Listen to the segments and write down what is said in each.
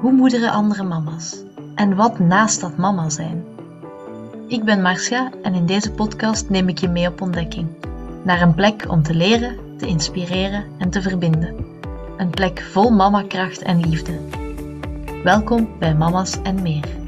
Hoe moederen andere mama's? En wat naast dat mama zijn? Ik ben Marcia en in deze podcast neem ik je mee op ontdekking. Naar een plek om te leren, te inspireren en te verbinden. Een plek vol mamakracht en liefde. Welkom bij Mama's en meer.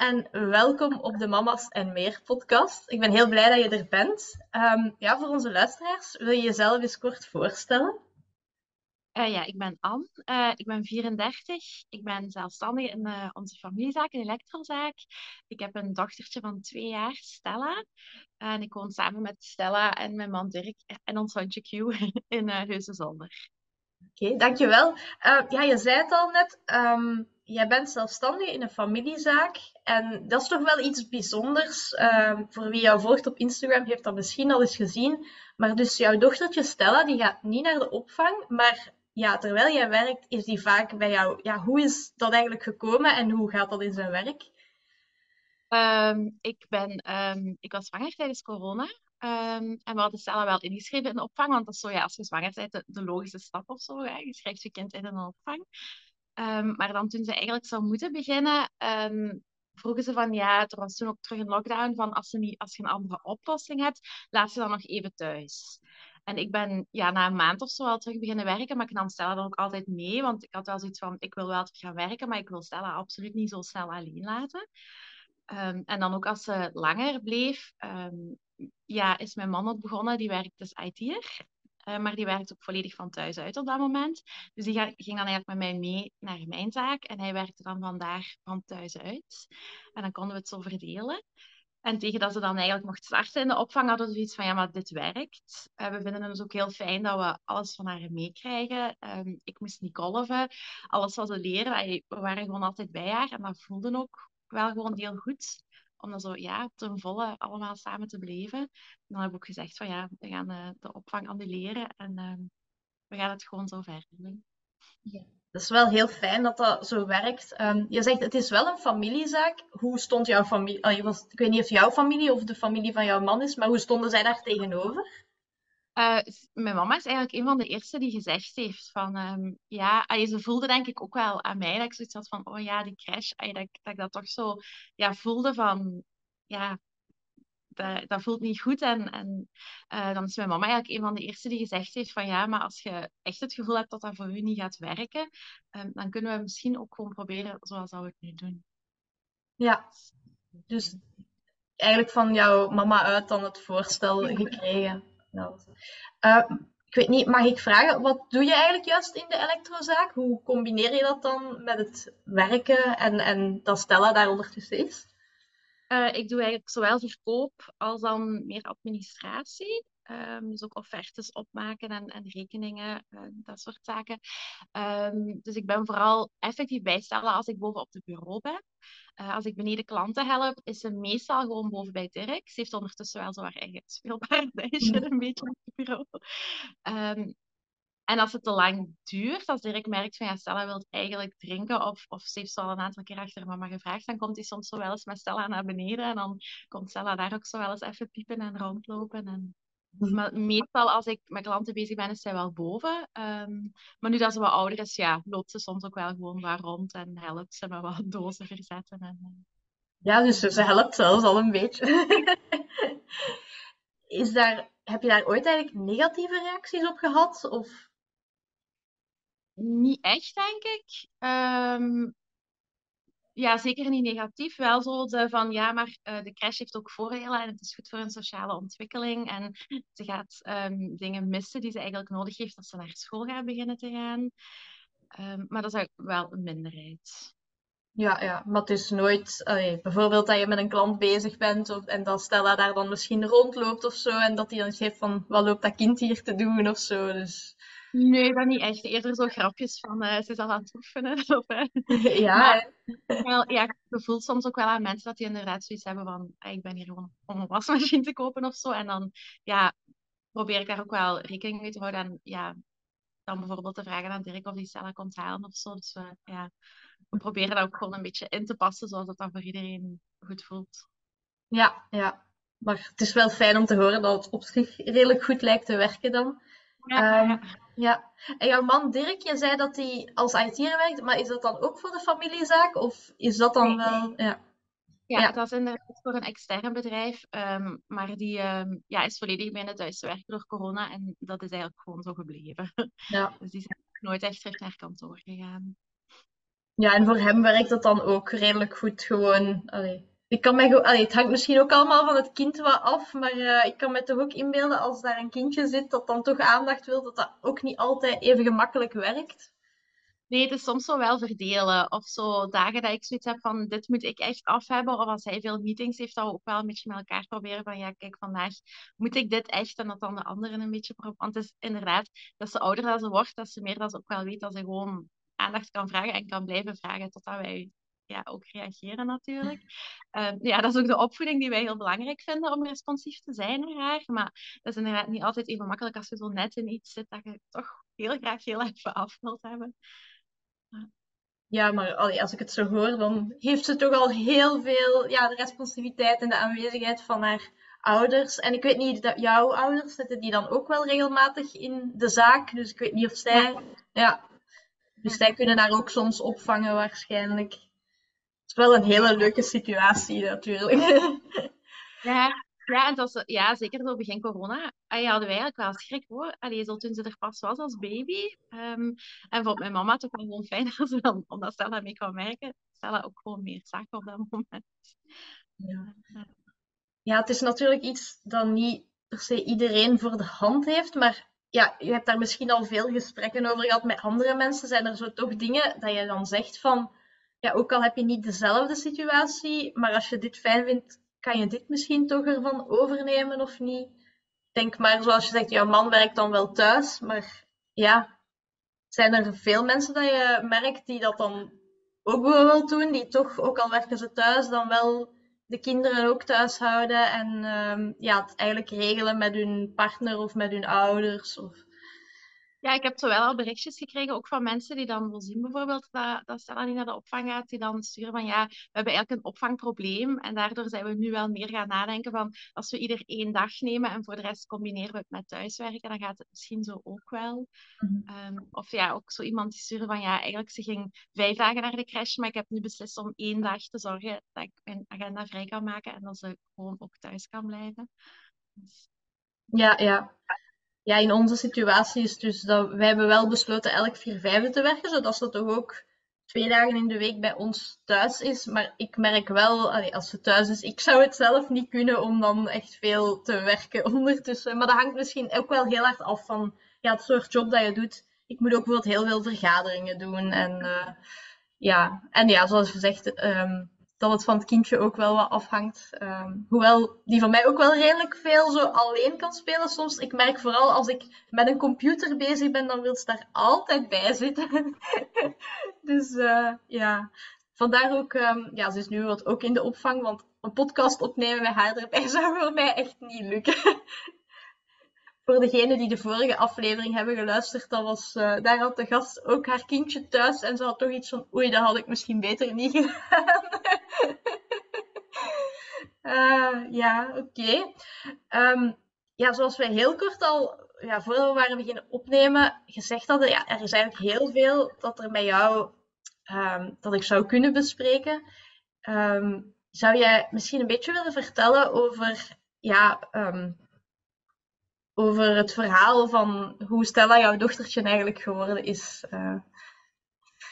En welkom op de Mama's en Meer podcast. Ik ben heel blij dat je er bent. Ehm, ja, voor onze luisteraars, wil je jezelf eens kort voorstellen? Uh, ja, ik ben Anne. Uh, ik ben 34. Ik ben zelfstandig in uh, onze familiezaak, een elektrozaak. Ik heb een dochtertje van twee jaar, Stella. En ik woon samen met Stella en mijn man Dirk en ons hondje Q in uh, Heusden-Zonder. Oké, okay, dankjewel. ja, je zei het al net. Um, jij bent zelfstandig in een familiezaak. En dat is toch wel iets bijzonders. Uh, voor wie jou volgt op Instagram heeft dat misschien al eens gezien. Maar dus jouw dochtertje Stella, die gaat niet naar de opvang. Maar ja, terwijl jij werkt, is die vaak bij jou. Ja, hoe is dat eigenlijk gekomen en hoe gaat dat in zijn werk? Um, ik, ben, um, ik was zwanger tijdens corona. En we hadden Stella wel ingeschreven in de opvang. Want dat is zo, ja, als je zwanger bent, de, logische stap of zo. Je schrijft je kind in een opvang. Maar dan toen ze eigenlijk zou moeten beginnen, vroegen ze van ja, er was toen ook terug een lockdown van als, ze niet, als je een andere oplossing hebt, laat ze dan nog even thuis. En ik ben ja, na een maand of zo al terug beginnen werken, maar ik nam Stella dan ook altijd mee, want ik had wel zoiets van, ik wil wel terug gaan werken, maar ik wil Stella absoluut niet zo snel alleen laten. Um, en dan ook als ze langer bleef, ja, is mijn man ook begonnen, die werkt dus IT'er. Uh, maar die werkt ook volledig van thuis uit op dat moment. Dus die ging dan eigenlijk met mij mee naar mijn zaak. En hij werkte dan vandaar van thuis uit. En dan konden we het zo verdelen. En tegen dat ze dan eigenlijk mocht starten in de opvang, hadden we zoiets van, ja, maar dit werkt. Uh, we vinden het dus ook heel fijn dat we alles van haar meekrijgen. Um, ik moest niet kolven. Alles wat ze leren, we waren gewoon altijd bij haar. En dat voelde ook wel gewoon heel goed om dan zo ja, ten volle allemaal samen te beleven. En dan heb ik ook gezegd van ja, we gaan eh, de opvang annuleren en uh, we gaan het gewoon zo verder doen. Ja. Dat is wel heel fijn dat dat zo werkt. Um, je zegt het is wel een familiezaak. Hoe stond jouw familie? Ik weet niet of jouw familie of de familie van jouw man is, maar hoe stonden zij daar tegenover? Uh, mijn mama is eigenlijk een van de eerste die gezegd heeft van um, ja, allee, ze voelde denk ik ook wel aan mij dat ik zoiets had van oh ja, die crash, allee, dat, dat ik dat toch zo ja, voelde van ja, dat, dat voelt niet goed. En, en uh, dan is mijn mama eigenlijk een van de eerste die gezegd heeft van ja, maar als je echt het gevoel hebt dat dat voor u niet gaat werken, um, dan kunnen we misschien ook gewoon proberen zoals we het nu doen. Ja, dus eigenlijk van jouw mama uit dan het voorstel gekregen. Uh, ik weet niet, mag ik vragen, wat doe je eigenlijk juist in de elektrozaak? Hoe combineer je dat dan met het werken en, en dat Stella daar ondertussen is? Uh, ik doe eigenlijk zowel verkoop als dan meer administratie. Um, dus ook offertes opmaken en, en rekeningen, uh, dat soort zaken. Um, dus ik ben vooral effectief bijstellen als ik boven op het bureau ben. Uh, als ik beneden klanten help, is ze meestal gewoon boven bij Dirk. Ze heeft ondertussen wel zo haar eigen speelparadijsje een beetje op het bureau. Um, en als het te lang duurt, als Dirk merkt van ja, Stella wil eigenlijk drinken of, of ze heeft al een aantal keer achter mama gevraagd, dan komt hij soms zo wel eens met Stella naar beneden en dan komt Stella daar ook zo wel eens even piepen en rondlopen. En maar meestal als ik met klanten bezig ben, is zij wel boven. Um, maar nu dat ze wat ouder is, ja, loopt ze soms ook wel gewoon daar rond en helpt ze met wat dozen verzetten. En, uh... Ja, dus ze helpt zelfs al een beetje. is daar, heb je daar ooit eigenlijk negatieve reacties op gehad? Of? Niet echt, denk ik. Um, ja, zeker niet negatief. Wel zo de van ja, maar uh, de crash heeft ook voordelen en het is goed voor een sociale ontwikkeling. En ze gaat um, dingen missen die ze eigenlijk nodig heeft als ze naar school gaat beginnen te gaan. Um, maar dat is wel een minderheid. Ja, ja, maar het is nooit, allee, bijvoorbeeld dat je met een klant bezig bent of, en dat Stella daar dan misschien rondloopt of zo en dat hij dan zegt van wat loopt dat kind hier te doen of zo. Dus Nee, dat niet echt. Eerder zo grapjes van uh, ze is al aan het oefenen. Of, uh. Ja. Wel, ja, je voelt soms ook wel aan mensen dat die inderdaad zoiets hebben van ah, ik ben hier gewoon om een wasmachine te kopen of zo. En dan ja, probeer ik daar ook wel rekening mee te houden. En ja, dan bijvoorbeeld te vragen aan Dirk of die Stella komt halen of zo. Dus we, ja, we proberen dat ook gewoon een beetje in te passen zoals dat dan voor iedereen goed voelt. Ja, ja. Maar het is wel fijn om te horen dat het op zich redelijk goed lijkt te werken dan. Ja, Ehm, ja. Ja. En jouw man Dirk, je zei dat hij als IT'er werkt, maar is dat dan ook voor de familiezaak? Of is dat dan Nee, wel... Ja. ja, Ja. dat is inderdaad voor een extern bedrijf, ehm, maar die ehm, ja, is volledig binnen thuis werken door corona en dat is eigenlijk gewoon zo gebleven. Ja. Dus die eigenlijk nooit echt terug naar kantoor gegaan. Ja, en voor hem werkt het dan ook redelijk goed gewoon. Allee. Ik kan mij allee, het hangt misschien ook allemaal van het kind wat af, maar eh, ik kan me toch ook inbeelden als daar een kindje zit dat dan toch aandacht wil, dat dat ook niet altijd even gemakkelijk werkt. Nee, het is soms zo wel verdelen. Of zo dagen dat ik zoiets heb van dit moet ik echt af hebben. Of als hij veel meetings heeft, dat we ook wel een beetje met elkaar proberen van ja, kijk, vandaag moet ik dit echt. En dat dan de anderen een beetje... pro- Want het is inderdaad, dat ze ouder dat ze wordt, dat ze meer dat ze ook wel weet dat ze gewoon aandacht kan vragen en kan blijven vragen totdat wij ja, ook reageren natuurlijk. Ehm, ja, dat is ook de opvoeding die wij heel belangrijk vinden om responsief te zijn naar haar. Maar dat is inderdaad niet altijd even makkelijk als je zo net in iets zit dat je toch heel graag heel even af wilt hebben. Ja, maar als ik het zo hoor, dan heeft ze toch al heel veel, ja, de responsiviteit en de aanwezigheid van haar ouders. En ik weet niet, dat jouw ouders zitten die dan ook wel regelmatig in de zaak. Dus ik weet niet of zij, ja, dus zij kunnen haar ook soms opvangen waarschijnlijk. Het is wel een hele leuke situatie natuurlijk. Ja, ja, en was, ja, zeker zo begin corona. Allee, hadden wij eigenlijk wel schrik hoor. Allee, zo toen ze er pas was als baby. Ehm, en vond mijn mama ook wel gewoon fijn dat ze dan, omdat Stella mee kwam werken, Stella ook gewoon meer zag op dat moment. Ja. Ja, het is natuurlijk iets dat niet per se iedereen voor de hand heeft, maar ja, je hebt daar misschien al veel gesprekken over gehad met andere mensen. Zijn er zo toch dingen dat je dan zegt van, ja, ook al heb je niet dezelfde situatie, maar als je dit fijn vindt, kan je dit misschien toch ervan overnemen of niet? Denk maar, zoals je zegt, jouw man werkt dan wel thuis, maar ja, zijn er veel mensen dat je merkt die dat dan ook bijvoorbeeld doen, die toch, ook al werken ze thuis, dan wel de kinderen ook thuis houden en ehm, ja, het eigenlijk regelen met hun partner of met hun ouders. Of... Ja, ik heb zowel al berichtjes gekregen, ook van mensen die dan wel zien bijvoorbeeld dat, dat Stella niet naar de opvang gaat, die dan sturen van ja, we hebben eigenlijk een opvangprobleem en daardoor zijn we nu wel meer gaan nadenken van als we ieder één dag nemen en voor de rest combineren we het met thuiswerken, dan gaat het misschien zo ook wel. Ehm, of ja, ook zo iemand die stuurde van ja, eigenlijk ze ging vijf dagen naar de crash, maar ik heb nu beslist om één dag te zorgen dat ik mijn agenda vrij kan maken en dat ze gewoon ook thuis kan blijven. Dus, Ja, ja. Ja, in onze situatie is dus dat wij hebben wel besloten elk vier vijfde te werken, zodat ze toch ook twee dagen in de week bij ons thuis is. Maar ik merk wel, als ze thuis is, ik zou het zelf niet kunnen om dan echt veel te werken ondertussen. Maar dat hangt misschien ook wel heel hard af van ja, het soort job dat je doet. Ik moet ook bijvoorbeeld heel veel vergaderingen doen. En eh, ja, en ja, zoals gezegd, ehm, dat het van het kindje ook wel wat afhangt. Ehm, hoewel die van mij ook wel redelijk veel zo alleen kan spelen soms. Ik merk vooral als ik met een computer bezig ben, dan wil ze daar altijd bij zitten. dus eh, ja, vandaar ook, ehm, ja, ze is nu wat ook in de opvang, want een podcast opnemen met haar erbij zou voor mij echt niet lukken. Voor degenen die de vorige aflevering hebben geluisterd, dat was, eh, daar had de gast ook haar kindje thuis en ze had toch iets van, oei, dat had ik misschien beter niet gedaan. Eh, ja, oké. Ehm, ja, zoals wij heel kort al, ja, voordat we waren beginnen opnemen, gezegd hadden, ja, er is eigenlijk heel veel dat er met jou, ehm, dat ik zou kunnen bespreken. Ehm, zou jij misschien een beetje willen vertellen over, ja, over het verhaal van hoe Stella jouw dochtertje eigenlijk geworden is? Eh,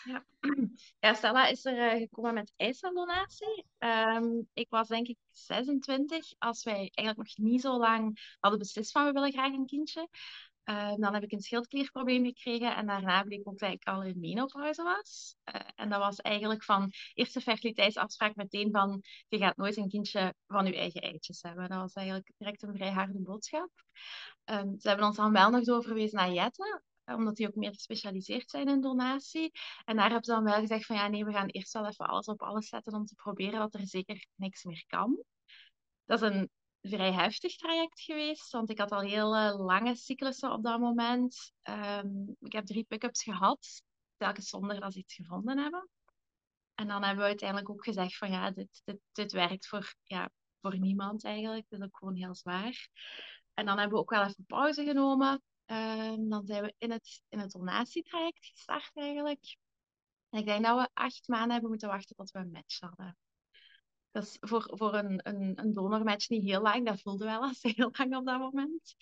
Ja. Ja, Stella is er eh, gekomen met eiceldonatie. Ehm, ik was denk ik 26 als wij eigenlijk nog niet zo lang hadden beslist van we willen graag een kindje. Ehm, dan heb ik een schildklierprobleem gekregen en daarna bleek ook dat ik al in menopauze was. Eh, en dat was eigenlijk van eerste fertiliteitsafspraak meteen van je gaat nooit een kindje van je eigen eitjes hebben. Dat was eigenlijk direct een vrij harde boodschap. Ehm, ze hebben ons dan wel nog doorverwezen naar Jette, omdat die ook meer gespecialiseerd zijn in donatie. En daar hebben ze dan wel gezegd van ja, nee, we gaan eerst wel even alles op alles zetten om te proberen dat er zeker niks meer kan. Dat is een vrij heftig traject geweest, want ik had al heel eh, lange cyclussen op dat moment. Ehm, ik heb drie pick-ups gehad, telkens zonder dat ze iets gevonden hebben. En dan hebben we uiteindelijk ook gezegd van ja, dit, dit, dit werkt voor, ja, voor niemand eigenlijk. Dit is ook gewoon heel zwaar. En dan hebben we ook wel even pauze genomen. Ehm, dan zijn we in het, in het donatietraject gestart eigenlijk. En ik denk dat we acht maanden hebben moeten wachten tot we een match hadden. Dat is voor, voor een, een, een donormatch niet heel lang. Dat voelde wel als heel lang op dat moment.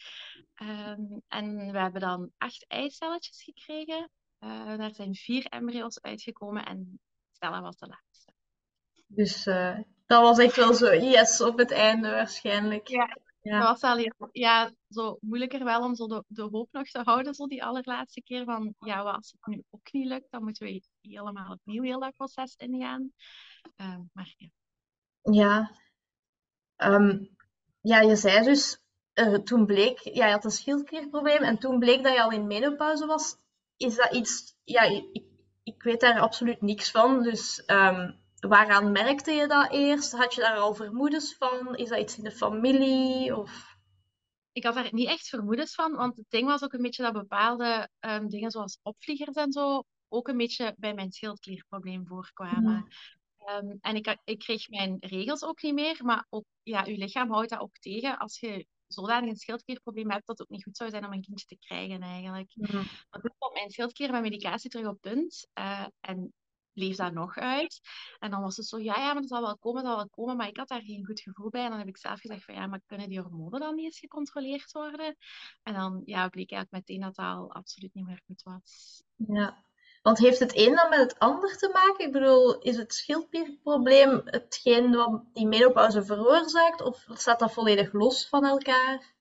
Ehm, en we hebben dan acht eicelletjes gekregen. Uh, daar zijn vier embryo's uitgekomen en Stella was de laatste. Dus uh, dat was echt wel zo yes op het einde waarschijnlijk. Ja, ja. dat was wel heel, ja, zo moeilijker wel om zo de, de hoop nog te houden, zo die allerlaatste keer van, ja, als het nu ook niet lukt, dan moeten we helemaal opnieuw heel dat proces ingaan. Uh, maar ja. Ja. Um, ja, je zei dus, uh, toen bleek, ja, je had een schildklierprobleem en toen bleek dat je al in menopauze was. Is dat iets, ja, ik, ik weet daar absoluut niks van, dus um, waaraan merkte je dat eerst? Had je daar al vermoedens van? Is dat iets in de familie? Of... Ik had daar niet echt vermoedens van, want het ding was ook een beetje dat bepaalde um, dingen zoals opvliegers en zo ook een beetje bij mijn schildklierprobleem voorkwamen. Um, en ik, ik kreeg mijn regels ook niet meer, maar ook, ja, je lichaam houdt dat ook tegen als je zodanig een schildklierprobleem hebt dat het ook niet goed zou zijn om een kindje te krijgen eigenlijk. Mm. Want toen kwam mijn schildklier met medicatie terug op punt uh, en bleef dat nog uit. En dan was het zo, ja, ja, maar dat zal wel komen, dat zal wel komen, maar ik had daar geen goed gevoel bij. En dan heb ik zelf gezegd van, ja, maar kunnen die hormonen dan niet eens gecontroleerd worden? En dan ja, bleek eigenlijk meteen dat dat al absoluut niet meer goed was. Ja, want heeft het een dan met het ander te maken? Ik bedoel, is het schildklierprobleem hetgeen wat die menopauze veroorzaakt? Of staat dat volledig los van elkaar?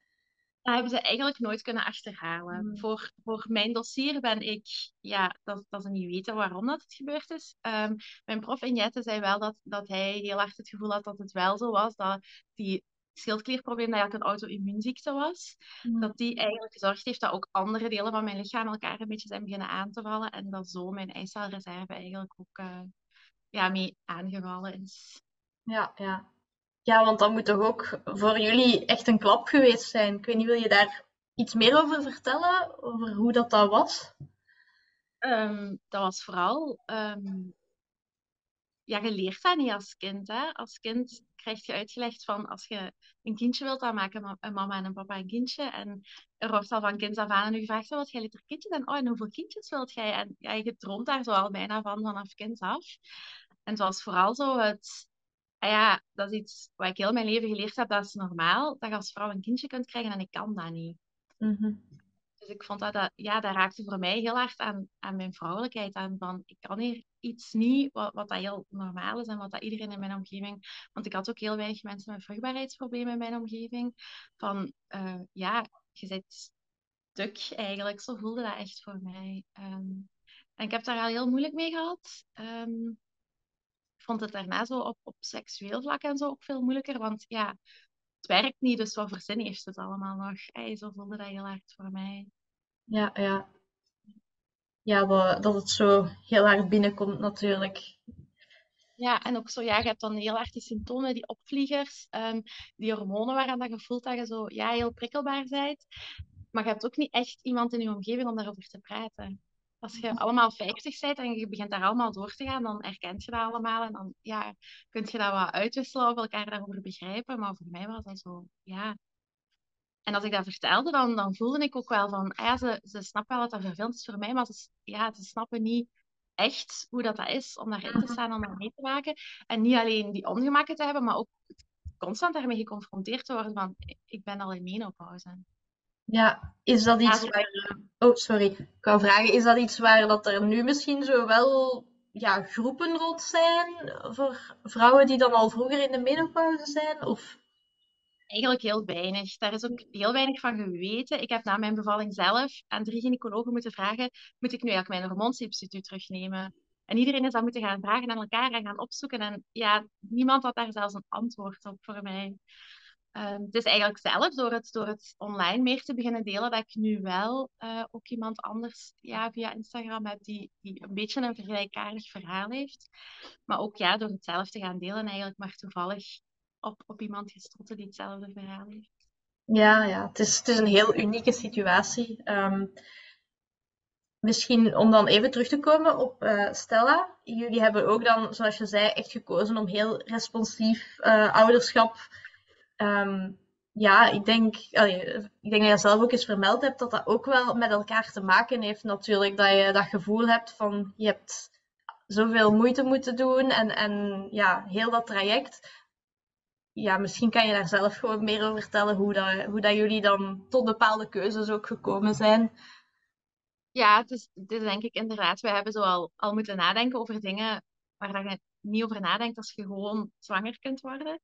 Dat hebben ze eigenlijk nooit kunnen achterhalen. Hmm. Voor, voor mijn dossier ben ik, ja, dat, dat ze niet weten waarom dat het gebeurd is. Um, mijn prof Injette zei wel dat, dat hij heel erg het gevoel had dat het wel zo was, dat die schildklierprobleem dat eigenlijk een auto-immuunziekte was. Mm. Dat die eigenlijk gezorgd heeft dat ook andere delen van mijn lichaam elkaar een beetje zijn beginnen aan te vallen. En dat zo mijn eicelreserve eigenlijk ook uh, ja, mee aangevallen is. Ja, ja. Ja, want dat moet toch ook voor jullie echt een klap geweest zijn. Ik weet niet, wil je daar iets meer over vertellen? Over hoe dat, dat was? Um, dat was vooral um, ja, je leert dat niet als kind. Hè? Als kind krijg je uitgelegd van als je een kindje wilt, dan maken een mama en een papa een kindje. En er wordt al van kind af aan nu gevraagd, wat jij liter kindje dan? Oh, en hoeveel kindjes wilt jij? En ja, je droomt daar zo al bijna van, vanaf kind af. En het was vooral zo het... Ah ja, dat is iets wat ik heel mijn leven geleerd heb. Dat is normaal, dat je als vrouw een kindje kunt krijgen en ik kan dat niet. Mm dus ik vond dat, dat, ja, dat raakte voor mij heel hard aan, aan mijn vrouwelijkheid. Aan van, ik kan hier iets niet wat, wat dat heel normaal is en wat dat iedereen in mijn omgeving... Want ik had ook heel weinig mensen met vruchtbaarheidsproblemen in mijn omgeving. Van, uh, ja, je zit stuk eigenlijk. Zo voelde dat echt voor mij. Um, en ik heb daar al heel moeilijk mee gehad. Um, ik vond het daarna zo op, op seksueel vlak en zo ook veel moeilijker. Want ja, het werkt niet, dus wat voor zin heeft het allemaal nog? Hey, zo voelde dat heel hard voor mij. Ja, ja. Ja, dat, dat het zo heel hard binnenkomt natuurlijk. Ja, en ook zo, ja, je hebt dan heel hard die symptomen, die opvliegers, um, die hormonen waaraan dat je voelt dat je zo ja, heel prikkelbaar bent. Maar je hebt ook niet echt iemand in je omgeving om daarover te praten. Als je allemaal 50 bent en je begint daar allemaal door te gaan, dan herkent je dat allemaal. En dan ja, kun je dat wat uitwisselen of elkaar daarover begrijpen. Maar voor mij was dat zo, ja, en als ik dat vertelde, dan, dan voelde ik ook wel van, ah ja, ze, ze snappen wel dat dat vervelend is voor mij, maar ze, ja, ze snappen niet echt hoe dat, dat is om daarin te mhm. staan, om dat mee te maken. En niet alleen die ongemakken te hebben, maar ook constant daarmee geconfronteerd te worden van, ik ben al in menopauze. Ja, is dat iets ja, waar... Oh, sorry. Ik wou vragen, is dat iets waar dat er nu misschien zo wel ja, groepen rond zijn voor vrouwen die dan al vroeger in de menopauze zijn? Of Eigenlijk heel weinig. Daar is ook heel weinig van geweten. Ik heb na mijn bevalling zelf aan drie gynaecologen moeten vragen: moet ik nu eigenlijk mijn hormoonsubstituut terugnemen? En iedereen is dat moeten gaan vragen aan elkaar en gaan opzoeken. En ja, niemand had daar zelfs een antwoord op voor mij. Um, is eigenlijk zelf door het, door het online meer te beginnen delen dat ik nu wel uh, ook iemand anders ja, via Instagram heb die, die een beetje een vergelijkaardig verhaal heeft. Maar ook ja, door het zelf te gaan delen eigenlijk maar toevallig op, op iemand gestoten die hetzelfde verhaal heeft. Ja, ja. Het, is, het is een heel unieke situatie. Um, misschien om dan even terug te komen op uh, Stella. Jullie hebben ook dan, zoals je zei, echt gekozen om heel responsief uh, ouderschap um, ja, ik denk, ik denk dat je zelf ook eens vermeld hebt dat dat ook wel met elkaar te maken heeft natuurlijk. Dat je dat gevoel hebt van je hebt zoveel moeite moeten doen en, en ja, heel dat traject. Ja, misschien kan je daar zelf gewoon meer over vertellen hoe dat, hoe dat jullie dan tot bepaalde keuzes ook gekomen zijn. Ja, het is, denk ik inderdaad, we hebben zo al, al moeten nadenken over dingen waar je niet over nadenkt als je gewoon zwanger kunt worden.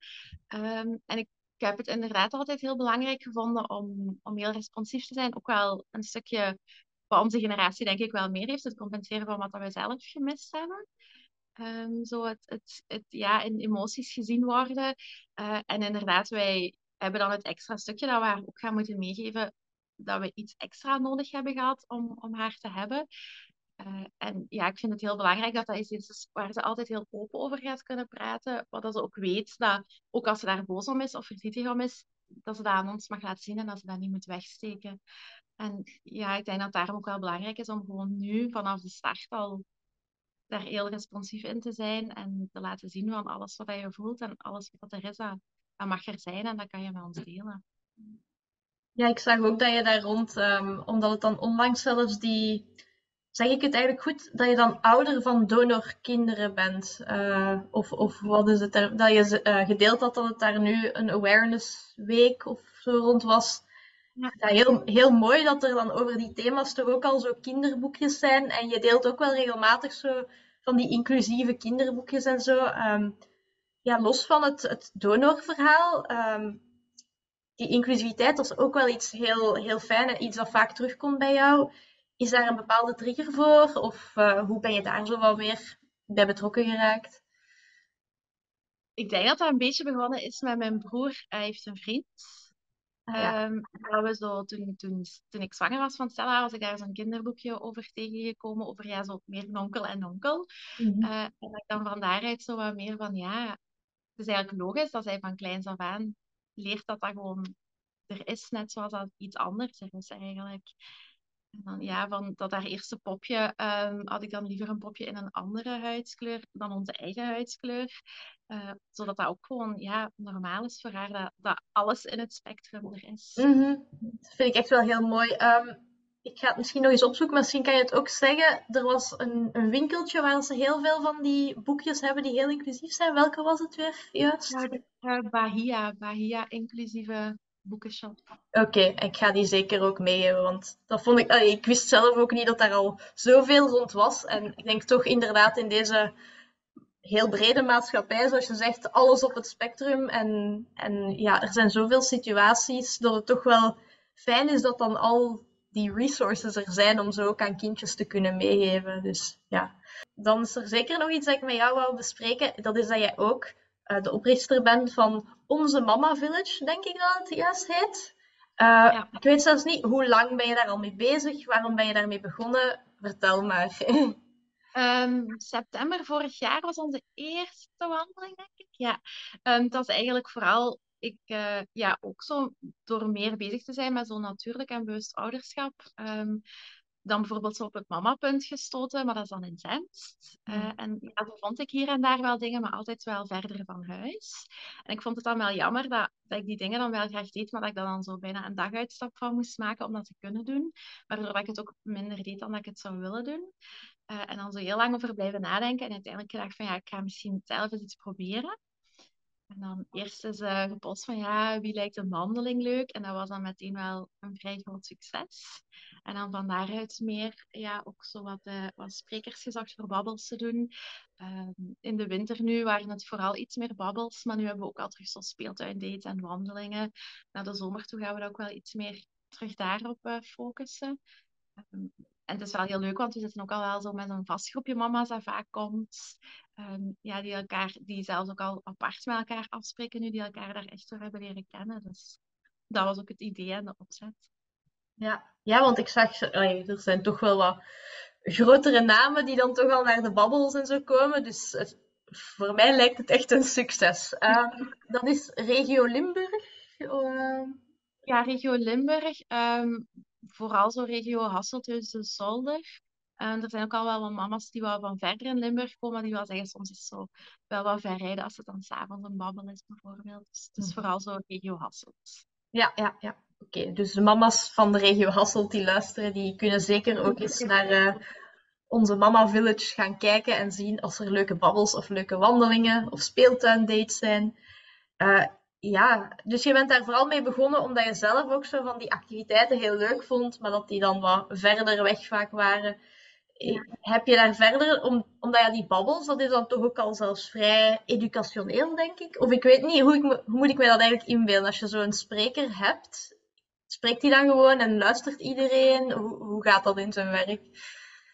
Ehm, en ik, ik heb het inderdaad altijd heel belangrijk gevonden om, om heel responsief te zijn. Ook wel een stukje wat onze generatie denk ik wel meer heeft, het compenseren van wat we zelf gemist hebben. Ehm, zo het, het, het ja, in emoties gezien worden. Uh, en inderdaad, wij hebben dan het extra stukje dat we haar ook gaan moeten meegeven, dat we iets extra nodig hebben gehad om, om haar te hebben. Uh, en ja, ik vind het heel belangrijk dat dat is iets waar ze altijd heel open over gaat kunnen praten. Wat dat ze ook weet dat, ook als ze daar boos om is of verdrietig om is, dat ze dat aan ons mag laten zien en dat ze dat niet moet wegsteken. En ja, ik denk dat daarom ook wel belangrijk is om gewoon nu vanaf de start al daar heel responsief in te zijn en te laten zien van alles wat je voelt en alles wat er is, dat, mag er zijn en dat kan je met ons delen. Ja, ik zag ook dat je daar rond, um, omdat het dan onlangs zelfs die, zeg ik het eigenlijk goed, dat je dan ouder van donorkinderen bent. Uh, of, of wat is het, er, dat je uh, gedeeld had dat het daar nu een awareness week of zo rond was. Ja. ja, heel, heel mooi dat er dan over die thema's toch ook al zo kinderboekjes zijn. En je deelt ook wel regelmatig zo van die inclusieve kinderboekjes en zo. Um, ja, los van het, het donorverhaal. Um, die inclusiviteit was ook wel iets heel, heel fijn en iets dat vaak terugkomt bij jou. Is daar een bepaalde trigger voor? Of uh, hoe ben je daar zo wel weer bij betrokken geraakt? Ik denk dat dat een beetje begonnen is met mijn broer. Hij heeft een vriend ja. Um, dat we zo, toen, toen, toen ik zwanger was van Stella, was ik daar zo'n kinderboekje over tegengekomen, over ja, zo meer nonkel en onkel. Mm -hmm. uh, en dat ik dan van daaruit zo wat meer van, ja, het is eigenlijk logisch dat zij van kleins af aan leert dat dat gewoon er is, net zoals dat iets anders er is eigenlijk. En dan, ja, van dat haar eerste popje um, had ik dan liever een popje in een andere huidskleur dan onze eigen huidskleur. Uh, zodat dat ook gewoon ja, normaal is voor haar dat, dat alles in het spectrum er is. Mm -hmm. Dat vind ik echt wel heel mooi. Um, ik ga het misschien nog eens opzoeken, maar misschien kan je het ook zeggen. Er was een, een winkeltje waar ze heel veel van die boekjes hebben die heel inclusief zijn. Welke was het weer juist? Ja, de, uh, Bahia, Bahia inclusieve boekenshop. Oké, ik ga die zeker ook meegeven, want dat vond ik... ik wist zelf ook niet dat daar al zoveel rond was. En ik denk toch inderdaad in deze heel brede maatschappij, zoals je zegt, alles op het spectrum. En, en ja, er zijn zoveel situaties dat het toch wel fijn is dat dan al die resources er zijn om zo ook aan kindjes te kunnen meegeven. Dus ja. Dan is er zeker nog iets dat ik met jou wil bespreken. Dat is dat jij ook uh, de oprichter bent van Onze Mama Village, denk ik dat het juist heet. Uh, ja. Ik weet zelfs niet, hoe lang ben je daar al mee bezig? Waarom ben je daarmee begonnen? Vertel maar. Um, september vorig jaar was onze eerste wandeling, denk ik. Ja, um, dat is eigenlijk vooral ik, uh, ja, ook zo door meer bezig te zijn met zo'n natuurlijk en bewust ouderschap. Um, dan bijvoorbeeld zo op het mamapunt gestoten, maar dat is dan in Zenst. Uh, en ja, zo vond ik hier en daar wel dingen, maar altijd wel verder van huis. En ik vond het dan wel jammer dat, dat ik die dingen dan wel graag deed, maar dat ik daar dan zo bijna een daguitstap van moest maken om dat te kunnen doen. Waardoor ik het ook minder deed dan dat ik het zou willen doen. Uh, en dan zo heel lang over blijven nadenken en uiteindelijk gedacht van ja, ik ga misschien zelf eens iets proberen. En dan eerst is uh, gepost van ja, wie lijkt een wandeling leuk? En dat was dan meteen wel een vrij groot succes. En dan van daaruit meer, ja, ook zo wat, uh, wat sprekers gezocht voor babbels te doen. Uh, in de winter nu waren het vooral iets meer babbels, maar nu hebben we ook al terug zo speeltuindates en wandelingen. Naar de zomer toe gaan we ook wel iets meer terug daarop uh, focussen. Um, en het is wel heel leuk, want we zitten ook al wel zo met een vast groepje mama's dat vaak komt. Um, ja, die, elkaar, die zelfs ook al apart met elkaar afspreken nu, die elkaar daar echt door hebben leren kennen. Dus dat was ook het idee en de opzet. Ja, ja want ik zag, er zijn toch wel wat grotere namen die dan toch al naar de babbels en zo komen. Dus het, voor mij lijkt het echt een succes. Um, dat is Regio Limburg. Uh... Ja, Regio Limburg. Um, vooral zo regio Hasselthuizen, Zolder. En er zijn ook al wel wat mama's die wel van verder in Limburg komen, die wel zeggen soms is het zo wel wat ver rijden als het dan s'avonds een babbel is bijvoorbeeld. Dus het is hm. vooral zo regio Hasselt. Ja, ja, ja. Oké, dus de mama's van de regio Hasselt die luisteren, die kunnen zeker ook eens naar eh, onze Mama Village gaan kijken en zien als er leuke babbels of leuke wandelingen of speeltuindates zijn. Eh, ja, dus je bent daar vooral mee begonnen omdat je zelf ook zo van die activiteiten heel leuk vond, maar dat die dan wat verder weg vaak waren. Heb je daar verder, om, omdat ja, die babbels, dat is dan toch ook al zelfs vrij educationeel, denk ik. Of ik weet niet, hoe, ik hoe moet ik mij dat eigenlijk inbeelden? Als je zo'n spreker hebt, spreekt hij dan gewoon en luistert iedereen? Hoe, hoe gaat dat in zijn werk?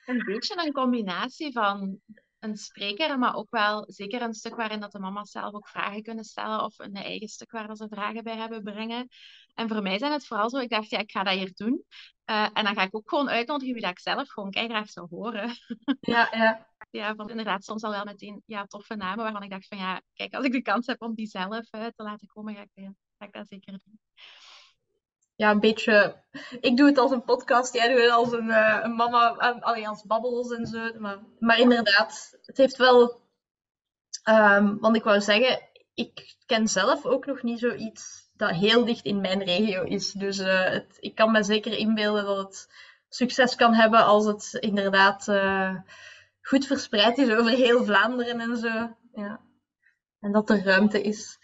Een beetje een combinatie van een spreker, maar ook wel zeker een stuk waarin dat de mama's zelf ook vragen kunnen stellen of een eigen stuk waar ze vragen bij hebben brengen. En voor mij zijn het vooral zo, ik dacht, ja, ik ga dat hier doen. Eh, en dan ga ik ook gewoon uitnodigen wie dat ik zelf gewoon graag zou horen. Ja, ja. Ja, van inderdaad soms al wel meteen ja, toffe namen waarvan ik dacht van ja, kijk, als ik de kans heb om die zelf eh, te laten komen, ga ik, eh, ga ik dat zeker doen. Ja, een beetje. Ik doe het als een podcast, jij doet het als een, eh, een mama, uh, allee, als babbels en zo. Maar, maar inderdaad, het heeft wel. ehm, want ik wou zeggen, ik ken zelf ook nog niet zoiets dat heel dicht in mijn regio is. Dus eh, het, ik kan me zeker inbeelden dat het succes kan hebben als het inderdaad eh, goed verspreid is over heel Vlaanderen en zo. Ja. En dat er ruimte is.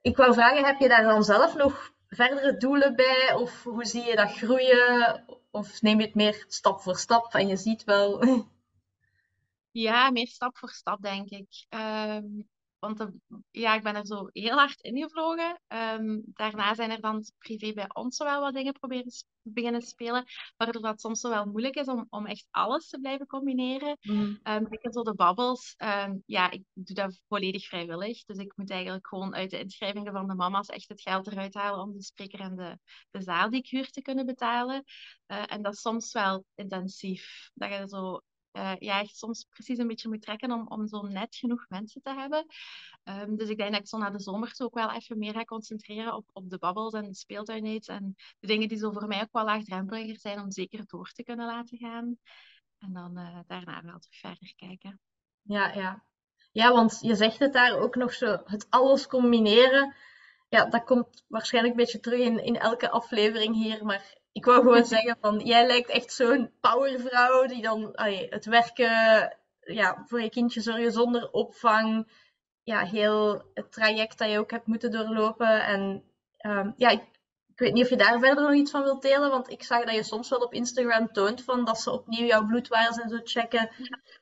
Ik wou vragen, heb je daar dan zelf nog verdere doelen bij? Of hoe zie je dat groeien? Of neem je het meer stap voor stap en je ziet wel. Ja, meer stap voor stap, denk ik. Ehm, want de- ja, ik ben er zo heel hard ingevlogen. Ehm, daarna zijn er dan privé bij ons wel wat dingen proberen beginnen spelen, waardoor dat soms zo wel moeilijk is om, om echt alles te blijven combineren. Mm, Ehm zeker zo de babbels. Ehm, ja, ik doe dat volledig vrijwillig. Dus ik moet eigenlijk gewoon uit de inschrijvingen van de mama's echt het geld eruit halen om de spreker en de, de zaal die ik huur te kunnen betalen. Eh, en dat is soms wel intensief. Dat je zo eh, ja, echt soms precies een beetje moet trekken om, om zo net genoeg mensen te hebben. Ehm, dus ik denk dat ik zo na de zomer zo ook wel even meer ga concentreren op, op de babbels en de speeltuindates en de dingen die zo voor mij ook wel laagdrempeliger zijn om zeker door te kunnen laten gaan. En dan eh, daarna wel terug verder kijken. ja, ja. Ja, want je zegt het daar ook nog zo, het alles combineren. Ja, dat komt waarschijnlijk een beetje terug in, in elke aflevering hier. Maar ik wou gewoon zeggen van, jij lijkt echt zo'n powervrouw die dan het werken, ja, voor je kindje zorgen zonder opvang. Ja, heel het traject dat je ook hebt moeten doorlopen. En ehm, ja, ik, weet niet of je daar verder nog iets van wilt delen, want ik zag dat je soms wel op Instagram toont van dat ze opnieuw jouw bloedwaardes en zo checken.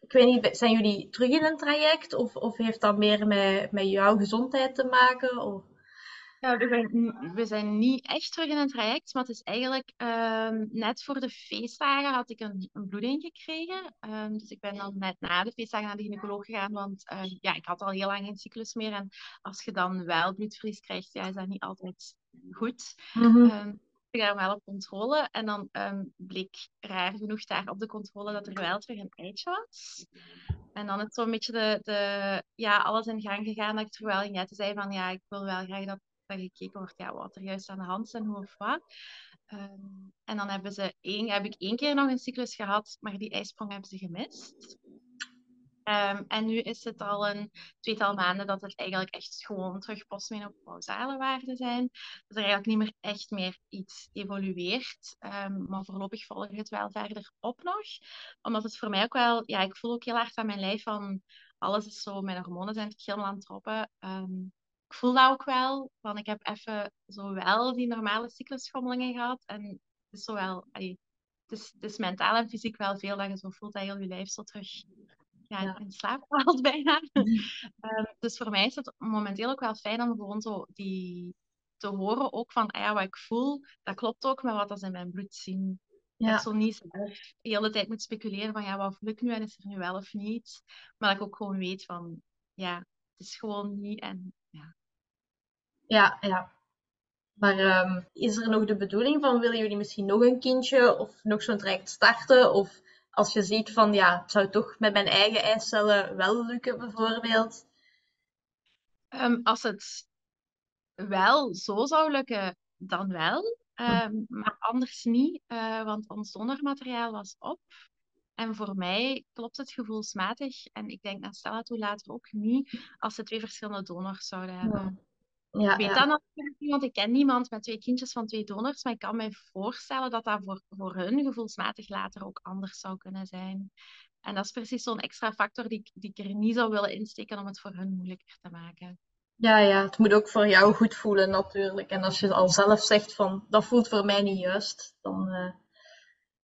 Ik weet niet, zijn jullie terug in een traject of, of heeft dat meer met, met jouw gezondheid te maken? Of... Ja, we zijn, we zijn niet echt terug in een traject, maar het is eigenlijk ehm, net voor de feestdagen had ik een, een bloeding gekregen. Ehm, dus ik ben dan net na de feestdagen naar de gynaecoloog gegaan, want eh, ja, ik had al heel lang geen cyclus meer. En als je dan wel bloedverlies krijgt, ja, is dat niet altijd goed. Ehm, ik daar wel op controle. En dan ehm, bleek raar genoeg daar op de controle dat er wel terug een eitje was. En dan is zo'n beetje de, de, ja, alles in gang gegaan dat ik terug wel net zei van ja, ik wil wel graag dat, dat gekeken wordt ja, wat er juist aan de hand is en hoe of wat. Ehm, en dan hebben ze één, heb ik één keer nog een cyclus gehad, maar die ijsprong hebben ze gemist. Ehm, en nu is het al een tweetal maanden dat het eigenlijk echt gewoon terug postmenopausale waarden zijn. Dat er eigenlijk niet meer echt meer iets evolueert. Ehm, maar voorlopig volg ik het wel verder op nog. Omdat het voor mij ook wel... Ja, ik voel ook heel hard aan mijn lijf van... Alles is zo... Mijn hormonen zijn terug helemaal aan het droppen. Ik voel dat ook wel. Want ik heb even zo wel die normale cyclusschommelingen gehad. En het is zo wel... allee, het, is, het is mentaal en fysiek wel veel dat je zo voelt dat heel je lijf zo terug ja, Ja. in slaap valt bijna. Ehm, dus voor mij is het momenteel ook wel fijn om gewoon zo die te horen ook van, ah ja, wat ik voel, dat klopt ook met wat dat ze in mijn bloed zien. Dat ik zo niet zelf de hele tijd moet speculeren van, ja, wat voel ik nu en is er nu wel of niet. Maar dat ik ook gewoon weet van, ja, het is gewoon niet en ja. Ja, ja. Maar ehm, is er nog de bedoeling van, willen jullie misschien nog een kindje of nog zo'n traject starten? Of als je ziet van, ja, het zou toch met mijn eigen eicellen wel lukken, bijvoorbeeld. Ehm, als het wel zo zou lukken, dan wel. Ehm, maar anders niet, eh, want ons donormateriaal was op. En voor mij klopt het gevoelsmatig. En ik denk naar Stella toe later ook niet, als ze twee verschillende donors zouden hebben. Ja, Ik weet ja. dat natuurlijk niet, want ik ken niemand met twee kindjes van twee donors, maar ik kan me voorstellen dat dat voor, voor hun gevoelsmatig later ook anders zou kunnen zijn. En dat is precies zo'n extra factor die, ik- die ik er niet zou willen insteken om het voor hun moeilijker te maken. Ja, ja, het moet ook voor jou goed voelen natuurlijk. En als je al zelf zegt van, dat voelt voor mij niet juist, dan...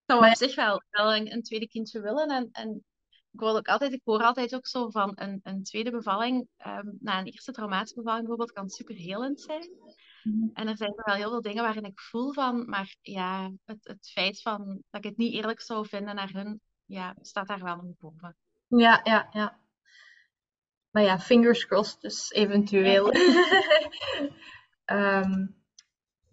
Ik zou op zich wel, wel een, een tweede kindje willen. En, en ik ook altijd, ik hoor altijd ook zo van een, een tweede bevalling, ehm, na een eerste traumatische bevalling bijvoorbeeld, kan superhelend zijn. Mhm. En er zijn wel heel veel dingen waarin ik voel van, maar ja, het, het feit van dat ik het niet eerlijk zou vinden naar hun, ja, staat daar wel nog boven. Ja, ja, ja. Maar ja, fingers crossed, dus eventueel. Ehm,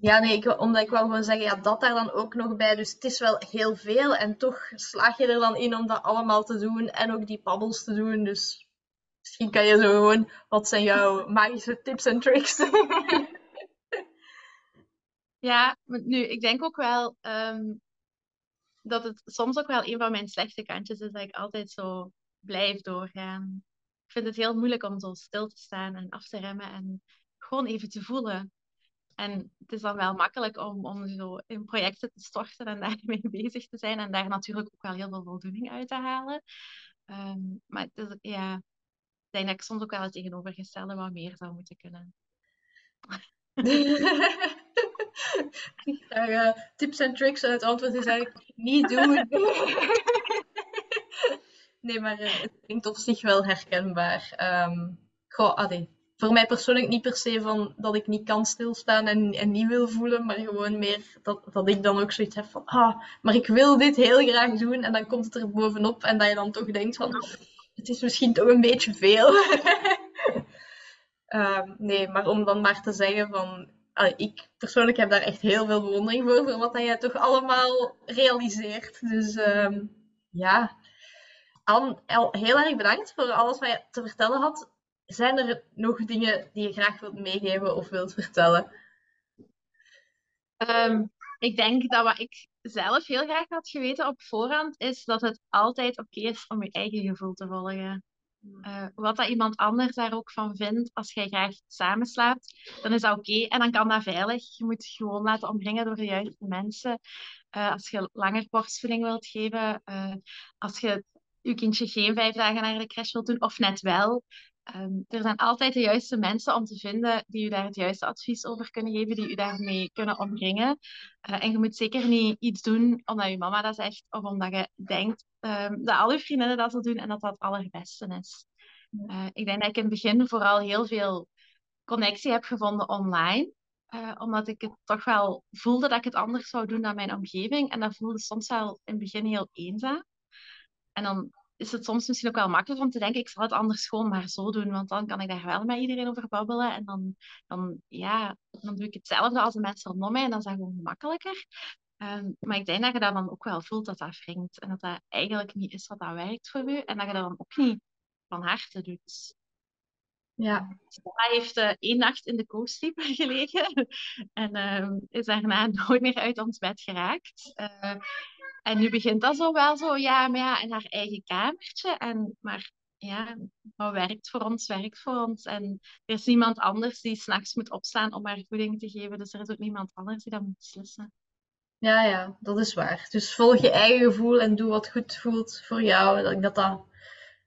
ja, nee, ik, omdat ik wou gewoon zeggen, ja, dat daar dan ook nog bij. Dus het is wel heel veel en toch slaag je er dan in om dat allemaal te doen en ook die babbels te doen. Dus misschien kan je zo gewoon, wat zijn jouw magische tips en tricks? Ja, nu, ik denk ook wel ehm, dat het soms ook wel een van mijn slechte kantjes is, dat ik altijd zo blijf doorgaan. Ik vind het heel moeilijk om zo stil te staan en af te remmen en gewoon even te voelen. En het is dan wel makkelijk om, om zo in projecten te storten en daarmee bezig te zijn en daar natuurlijk ook wel heel veel voldoening uit te halen. Ehm, maar het is, ja, ik denk dat ik soms ook wel het tegenovergestelde wat meer zou moeten kunnen. Ga eh, tips en tricks en het antwoord is eigenlijk niet doen. Nee, maar eh, het klinkt op zich wel herkenbaar. Ehm goh, allee, voor mij persoonlijk niet per se van dat ik niet kan stilstaan en, en niet wil voelen, maar gewoon meer dat, dat ik dan ook zoiets heb van, ah, maar ik wil dit heel graag doen en dan komt het er bovenop en dat je dan toch denkt van, het is misschien toch een beetje veel. Ehm, nee, maar om dan maar te zeggen van, ik persoonlijk heb daar echt heel veel bewondering voor, voor wat dat jij toch allemaal realiseert. Dus ehm, ja, Anne, El, heel erg bedankt voor alles wat je te vertellen had. Zijn er nog dingen die je graag wilt meegeven of wilt vertellen? Ehm, ik denk dat wat ik zelf heel graag had geweten op voorhand, is dat het altijd oké is om je eigen gevoel te volgen. Eh, wat dat iemand anders daar ook van vindt, als jij graag samenslaapt, dan is dat oké en dan kan dat veilig. Je moet je gewoon laten omringen door de juiste mensen. Eh, als je langer borstvoeding wilt geven, eh, als je je kindje geen vijf dagen naar de crash wilt doen, of net wel. Ehm, er zijn altijd de juiste mensen om te vinden die u daar het juiste advies over kunnen geven, die u daarmee kunnen omringen. Eh, en je moet zeker niet iets doen omdat je mama dat zegt, of omdat je denkt ehm, dat alle vriendinnen dat zo doen en dat dat het allerbeste is. Eh, ik denk dat ik in het begin vooral heel veel connectie heb gevonden online. eh, omdat ik het toch wel voelde dat ik het anders zou doen dan mijn omgeving. En dat voelde soms wel in het begin heel eenzaam. En dan is het soms misschien ook wel makkelijk om te denken, ik zal het anders gewoon maar zo doen, want dan kan ik daar wel met iedereen over babbelen. En dan, dan, ja, dan doe ik hetzelfde als de mensen rondom mij en dan is dat gewoon makkelijker. Ehm, maar ik denk dat je dat dan ook wel voelt dat dat wringt en dat dat eigenlijk niet is wat dat werkt voor je en dat je dat dan ook niet van harte doet. Ja, Stella heeft eh, één nacht in de co-sleeper gelegen en ehm, is daarna nooit meer uit ons bed geraakt. Eh, en nu begint dat zo wel zo, ja, maar ja, in haar eigen kamertje. En, maar ja, wat werkt voor ons, werkt voor ons. En er is niemand anders die s'nachts moet opstaan om haar voeding te geven. Dus er is ook niemand anders die dat moet beslissen. ja, ja, dat is waar. Dus volg je eigen gevoel en doe wat goed voelt voor jou. Ik denk dat dat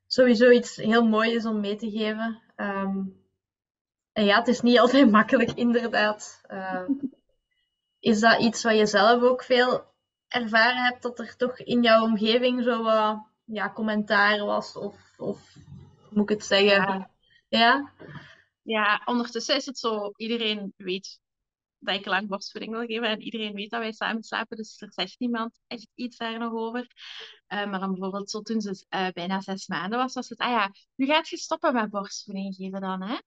sowieso iets heel moois is om mee te geven. Ehm, en ja, het is niet altijd makkelijk, inderdaad. Ehm, is dat iets wat je zelf ook veel ervaren hebt, dat er toch in jouw omgeving zo wat ja, commentaar was? Of, of moet ik het zeggen? Ja. Ja? Ja, ondertussen is het zo, iedereen weet dat ik lang borstvoeding wil geven en iedereen weet dat wij samen slapen, dus er zegt niemand echt iets daar nog over. Eh, maar dan bijvoorbeeld zo toen ze eh, bijna zes maanden was, was het, ah ja, nu gaat je stoppen met borstvoeding geven dan, hè?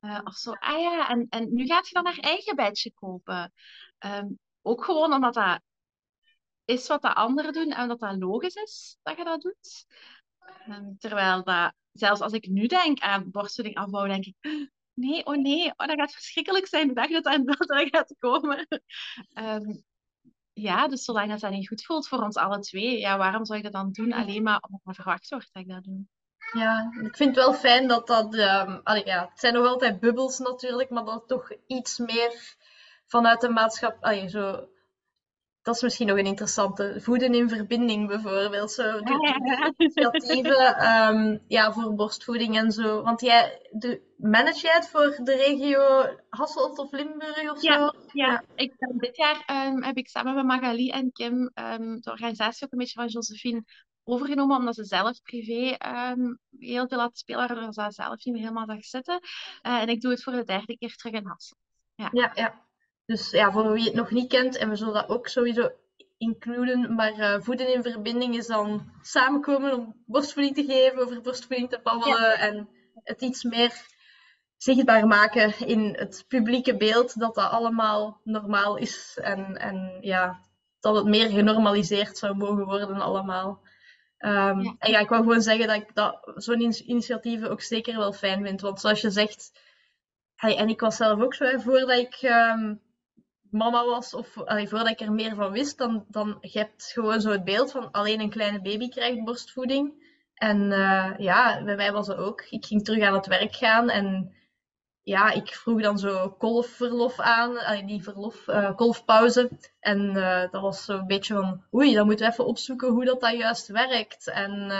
Eh, of zo, ah ja, en, en nu gaat je dan haar eigen bedje kopen. Ehm, ook gewoon omdat dat is wat de anderen doen en dat dat logisch is dat je dat doet. Ehm, terwijl dat, zelfs als ik nu denk aan borstvoeding afbouwen, denk ik, nee, oh nee, oh, dat gaat verschrikkelijk zijn de dag dat dat, gaat komen. Ehm, ja, dus zolang dat dat niet goed voelt voor ons alle twee, ja, waarom zou ik dat dan doen alleen maar omdat er verwacht wordt dat ik dat doe? Ja, ik vind het wel fijn dat dat... ehm, allee, ja, het zijn nog altijd bubbels natuurlijk, maar dat toch iets meer vanuit de maatschappij... Allee, zo, dat is misschien nog een interessante. Voeden in verbinding bijvoorbeeld. Zo, de, ja, ja. initiatieven ehm, ja, voor borstvoeding en zo. Want jij, de, manage jij het voor de regio Hasselt of Limburg of Ja, zo? ja. Ik ben dit jaar ehm, heb ik samen met Magali en Kim ehm, de organisatie ook een beetje van Josephine overgenomen, omdat ze zelf privé heel veel laten spelen, waardoor ze zelf niet meer helemaal zag zitten. Eh, en ik doe het voor de derde keer terug in Hasselt. Ja, ja. Dus ja, voor wie het nog niet kent, en we zullen dat ook sowieso includen, maar eh, voeden in verbinding is dan samenkomen om borstvoeding te geven, over borstvoeding te babbelen en het iets meer zichtbaar maken in het publieke beeld, dat dat allemaal normaal is en, en ja, dat het meer genormaliseerd zou mogen worden allemaal. Ehm, Ja. En ja, ik wou gewoon zeggen dat ik dat, zo'n in- initiatieven ook zeker wel fijn vind, want zoals je zegt, Hey, en ik was zelf ook zo, hè, voordat ik ehm, mama was, of allee, voordat ik er meer van wist, dan, dan je hebt gewoon zo het beeld van alleen een kleine baby krijgt borstvoeding. En eh, ja, bij mij was het ook. Ik ging terug aan het werk gaan en ja, ik vroeg dan zo kolfverlof aan, allee, niet verlof, eh, kolfpauze. En eh, dat was zo'n beetje van, oei, dan moeten we even opzoeken hoe dat, dat juist werkt. En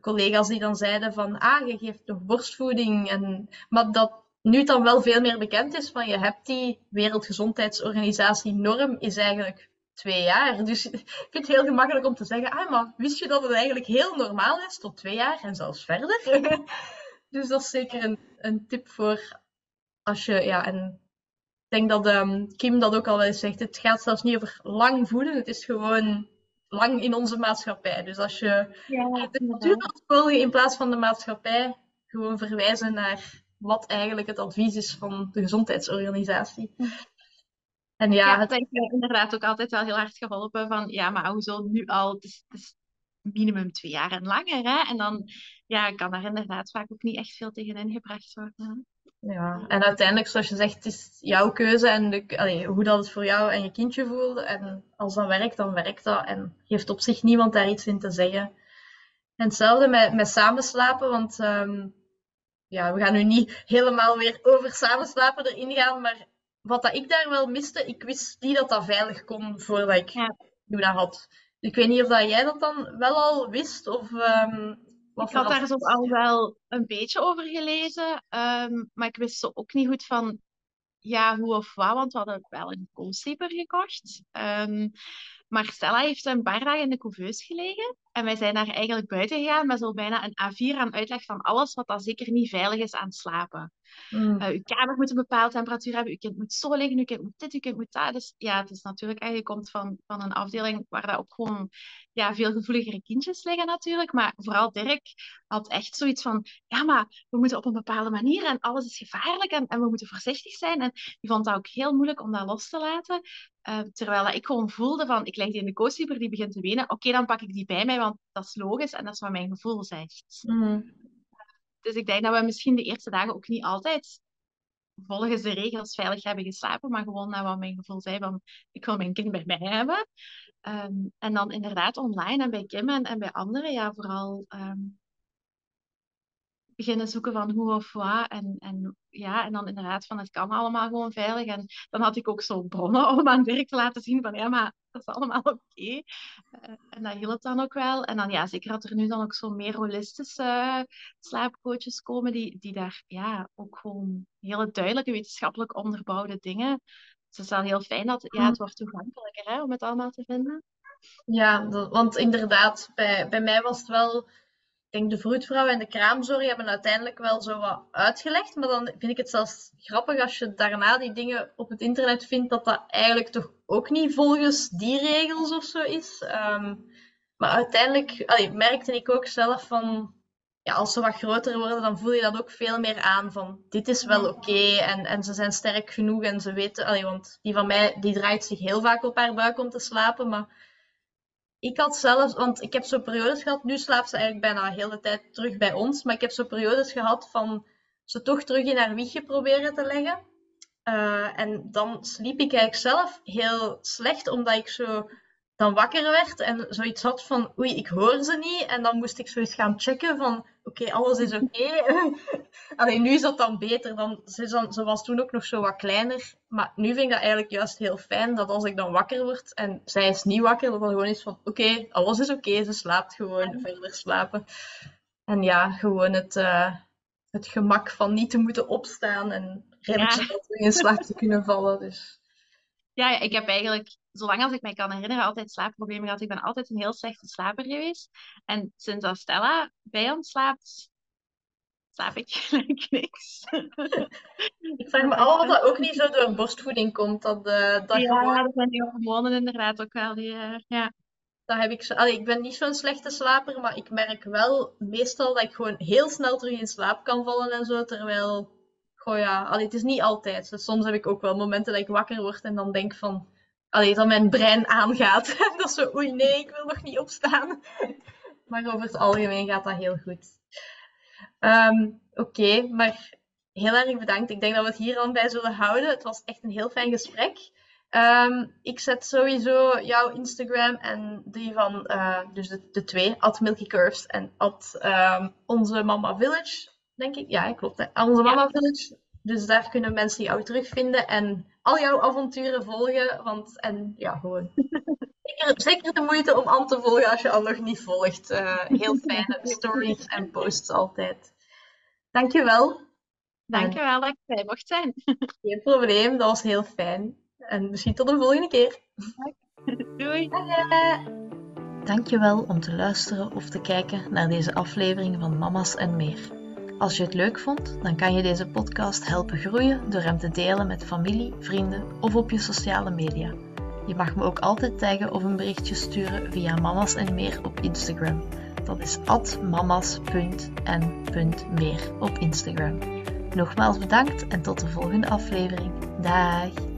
collega's die dan zeiden van, ah, je geeft nog borstvoeding. En, maar dat nu het dan wel veel meer bekend is van, je hebt die Wereldgezondheidsorganisatie norm, is eigenlijk twee jaar. Dus ik vind het heel gemakkelijk om te zeggen, ah, maar wist je dat het eigenlijk heel normaal is tot twee jaar en zelfs verder? Dus dat is zeker een, een tip voor als je, ja, en ik denk dat ehm, Kim dat ook al wel eens zegt, het gaat zelfs niet over lang voeden, het is gewoon lang in onze maatschappij. Dus als je Ja, de volgen in plaats van de maatschappij, gewoon verwijzen naar wat eigenlijk het advies is van de gezondheidsorganisatie. En ja, het, dat heeft inderdaad ook altijd wel heel hard geholpen van, ja, maar hoezo nu al? Het is, het is minimum twee jaar en langer, hè? En dan ja, kan daar inderdaad vaak ook niet echt veel tegen ingebracht worden. ja, en uiteindelijk, zoals je zegt, het is jouw keuze en de, allee, hoe dat het voor jou en je kindje voelt. En als dat werkt, dan werkt dat. En heeft op zich niemand daar iets in te zeggen. En hetzelfde met, met samenslapen, want ehm, ja, we gaan nu niet helemaal weer over samenslapen erin gaan, maar wat dat ik daar wel miste, ik wist niet dat dat veilig kon voordat ik Ja. dat had. Ik weet niet of dat jij dat dan wel al wist, of ehm, wat Ik had daar zo al wel een beetje over gelezen, ehm, maar ik wist zo ook niet goed van ja, hoe of wat, want we hadden wel een co-sleeper gekocht. Ehm, maar Stella heeft een paar dagen in de couveuse gelegen en wij zijn daar eigenlijk buiten gegaan met zo bijna een A4 aan uitleg van alles wat dan zeker niet veilig is aan slapen. Mm, Uh, uw kamer moet een bepaalde temperatuur hebben, uw kind moet zo liggen, uw kind moet dit, uw kind moet dat. Dus ja, het is natuurlijk, eh, je komt van, van een afdeling waar dat ook gewoon ja, veel gevoeligere kindjes liggen natuurlijk. Maar vooral Dirk had echt zoiets van, ja, maar we moeten op een bepaalde manier en alles is gevaarlijk en, en we moeten voorzichtig zijn. En die vond dat ook heel moeilijk om dat los te laten. Uh, terwijl ik gewoon voelde van, ik leg die in de co-sleeper, die begint te wenen. Oké, dan pak ik die bij mij, want dat is logisch en dat is wat mijn gevoel zegt. mm. Dus ik denk dat we misschien de eerste dagen ook niet altijd volgens de regels veilig hebben geslapen, maar gewoon naar wat mijn gevoel zei van ik wil mijn kind bij mij hebben. Ehm, en dan inderdaad online en bij Kim en, en bij anderen, ja, vooral ehm, beginnen zoeken van hoe of wat. En, en ja, en dan inderdaad van het kan allemaal gewoon veilig. En dan had ik ook zo bronnen om aan Dirk te laten zien van ja, maar dat is allemaal oké. Eh, en dat hielp dan ook wel. En dan ja, zeker dat er nu dan ook zo meer holistische slaapcoaches komen die, die daar ja, ook gewoon hele duidelijke wetenschappelijk onderbouwde dingen. Dus het is wel heel fijn dat ja, het wordt toegankelijker hè, om het allemaal te vinden. Ja, want inderdaad, bij, bij mij was het wel denk de vroedvrouw en de kraamzorg hebben uiteindelijk wel zo wat uitgelegd. Maar dan vind ik het zelfs grappig als je daarna die dingen op het internet vindt, dat dat eigenlijk toch ook niet volgens die regels of zo is. Um, maar uiteindelijk allee, merkte ik ook zelf van, ja, als ze wat groter worden, dan voel je dat ook veel meer aan van, dit is wel oké en, en ze zijn sterk genoeg en ze weten, want die van mij, die draait zich heel vaak op haar buik om te slapen, maar ik had zelfs, want ik heb zo periodes gehad, nu slaapt ze eigenlijk bijna de hele tijd terug bij ons, maar ik heb zo periodes gehad van ze toch terug in haar wiegje proberen te leggen. Uh, en dan sliep ik eigenlijk zelf heel slecht, omdat ik zo dan wakker werd en zoiets had van oei, ik hoor ze niet. En dan moest ik zoiets gaan checken van oké, alles is oké. Alleen nu is dat dan beter. Dan, ze, dan, ze was toen ook nog zo wat kleiner. Maar nu vind ik dat eigenlijk juist heel fijn dat als ik dan wakker word en zij is niet wakker, dat dan gewoon is van oké, alles is oké, ze slaapt gewoon, verder slapen. En ja, gewoon het, uh, het gemak van niet te moeten opstaan en redelijk ja. in slaap te kunnen vallen. Dus. Ja, ik heb eigenlijk, zolang als ik mij kan herinneren, altijd slaapproblemen gehad. Ik ben altijd een heel slechte slaper geweest. En sinds dat Stella bij ons slaapt, slaap ik gelijk niks. ik vraag me af of dat ook niet zo door borstvoeding komt. Dat, uh, dat ja, gewoon... dat zijn die hormonen inderdaad ook wel. Die, uh, ja. Dat heb ik zo... Allee, ik ben niet zo'n slechte slaper, maar ik merk wel meestal dat ik gewoon heel snel terug in slaap kan vallen en zo. Terwijl Goh ja, allee, het is niet altijd. Dus soms heb ik ook wel momenten dat ik wakker word en dan denk van... Allee, dat mijn brein aangaat. dat is zo, oei nee, ik wil nog niet opstaan. maar over het algemeen gaat dat heel goed. Ehm, oké, maar heel erg bedankt. Ik denk dat we het hier al bij zullen houden. Het was echt een heel fijn gesprek. Ehm, ik zet sowieso jouw Instagram en die van, uh, dus de, de twee, at Milky Curves en at um, onze Mama Village denk ik. Ja, klopt. Onze Mama Village. Dus daar kunnen mensen jou terugvinden en al jouw avonturen volgen. Want, en ja, gewoon. zeker, zeker de moeite om aan te volgen als je al nog niet volgt. Uh, heel fijne stories en posts altijd. Dankjewel. Dankjewel dat ik bij mocht zijn. Geen probleem, dat was heel fijn. En misschien tot de volgende keer. Doei. Dankjewel om te luisteren of te kijken naar deze aflevering van Mama's en meer. Als je het leuk vond, dan kan je deze podcast helpen groeien door hem te delen met familie, vrienden of op je sociale media. Je mag me ook altijd taggen of een berichtje sturen via Mamas en Meer op Instagram. Dat is mamas.en.meer op Instagram. Nogmaals bedankt en tot de volgende aflevering. Dag!